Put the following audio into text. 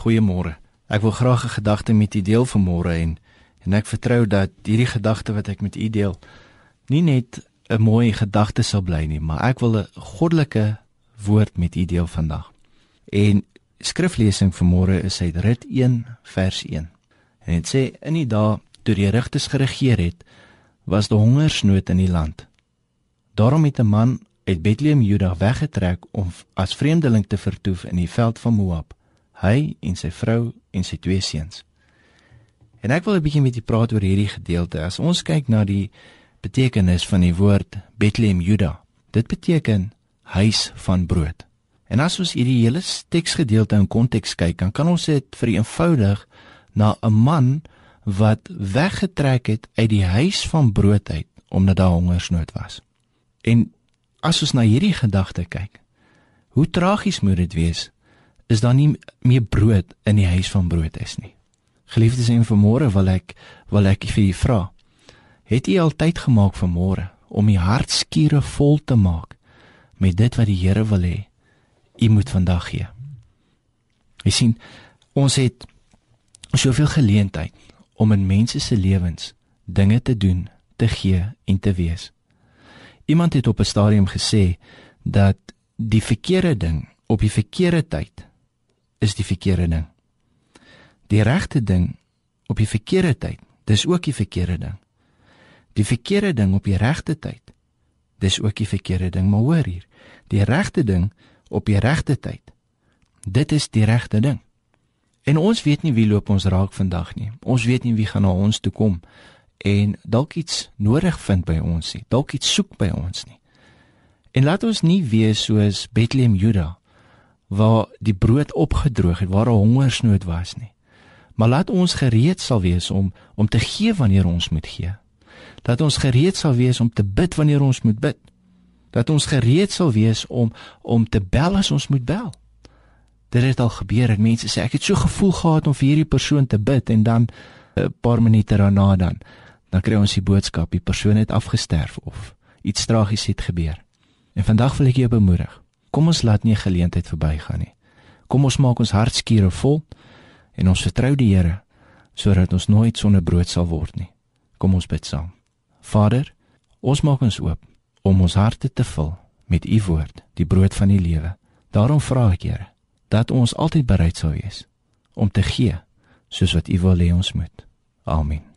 Goeiemôre. Ek wil graag 'n gedagte met u deel vanmôre en en ek vertrou dat hierdie gedagte wat ek met u deel nie net 'n mooi gedagte sal bly nie, maar ek wil 'n goddelike woord met u deel vandag. En skriflesing vanmôre is uit Rit 1 vers 1. En dit sê in die dae toe die regtes geregeer het, was daar hongersnood in die land. Daarom het 'n man uit Bethlehem Juda weggetrek om as vreemdeling te vertoef in die veld van Moab hy en sy vrou en sy twee seuns. En ek wil 'n bietjie met u praat oor hierdie gedeelte. As ons kyk na die betekenis van die woord Bethlehem Juda, dit beteken huis van brood. En as ons hierdie hele teksgedeelte in konteks kyk, dan kan ons dit vereenvoudig na 'n man wat weggetrek het uit die huis van brood uit omdat daar hongersnood was. En as ons na hierdie gedagte kyk, hoe tragies moet dit wees is daar nie meer brood in die huis van brood is nie. Geliefdes en vanmôre wil ek wil ek vir u vra. Het u al tyd gemaak vanmôre om u hartskiere vol te maak met dit wat die Here wil hê u moet vandag gee? Jy sien, ons het soveel geleentheid om in mense se lewens dinge te doen, te gee en te wees. Iemand het op 'n stadium gesê dat die verkeerde ding op die verkeerde tyd is die verkeerde ding. Die regte ding op die verkeerde tyd, dis ook die verkeerde ding. Die verkeerde ding op die regte tyd, dis ook die verkeerde ding, maar hoor hier, die regte ding op die regte tyd. Dit is die regte ding. En ons weet nie wie loop ons raak vandag nie. Ons weet nie wie gaan na ons toe kom en dalk iets nodig vind by ons nie. Dalk iets soek by ons nie. En laat ons nie wees soos Bethlehem Juda waar die brood opgedroog het, waar 'n hongersnood was nie. Maar laat ons gereed sal wees om om te gee wanneer ons moet gee. Dat ons gereed sal wees om te bid wanneer ons moet bid. Dat ons gereed sal wees om om te bel as ons moet bel. Dit het al gebeur dat mense sê ek het so gevoel gehad om vir hierdie persoon te bid en dan 'n paar minute daarna dan dan kry ons die boodskap die persoon het afgesterf of iets tragies het gebeur. En vandag wil ek jou bemoedig. Kom ons laat nie 'n geleentheid verbygaan nie. Kom ons maak ons hartskiere vol en ons vertrou die Here sodat ons nooit sonder brood sal word nie. Kom ons bid saam. Vader, ons maak ons oop om ons harte te vul met u woord, die brood van die lewe. Daarom vra ek, Here, dat ons altyd bereid sal wees om te gee soos wat u wil hê ons moet. Amen.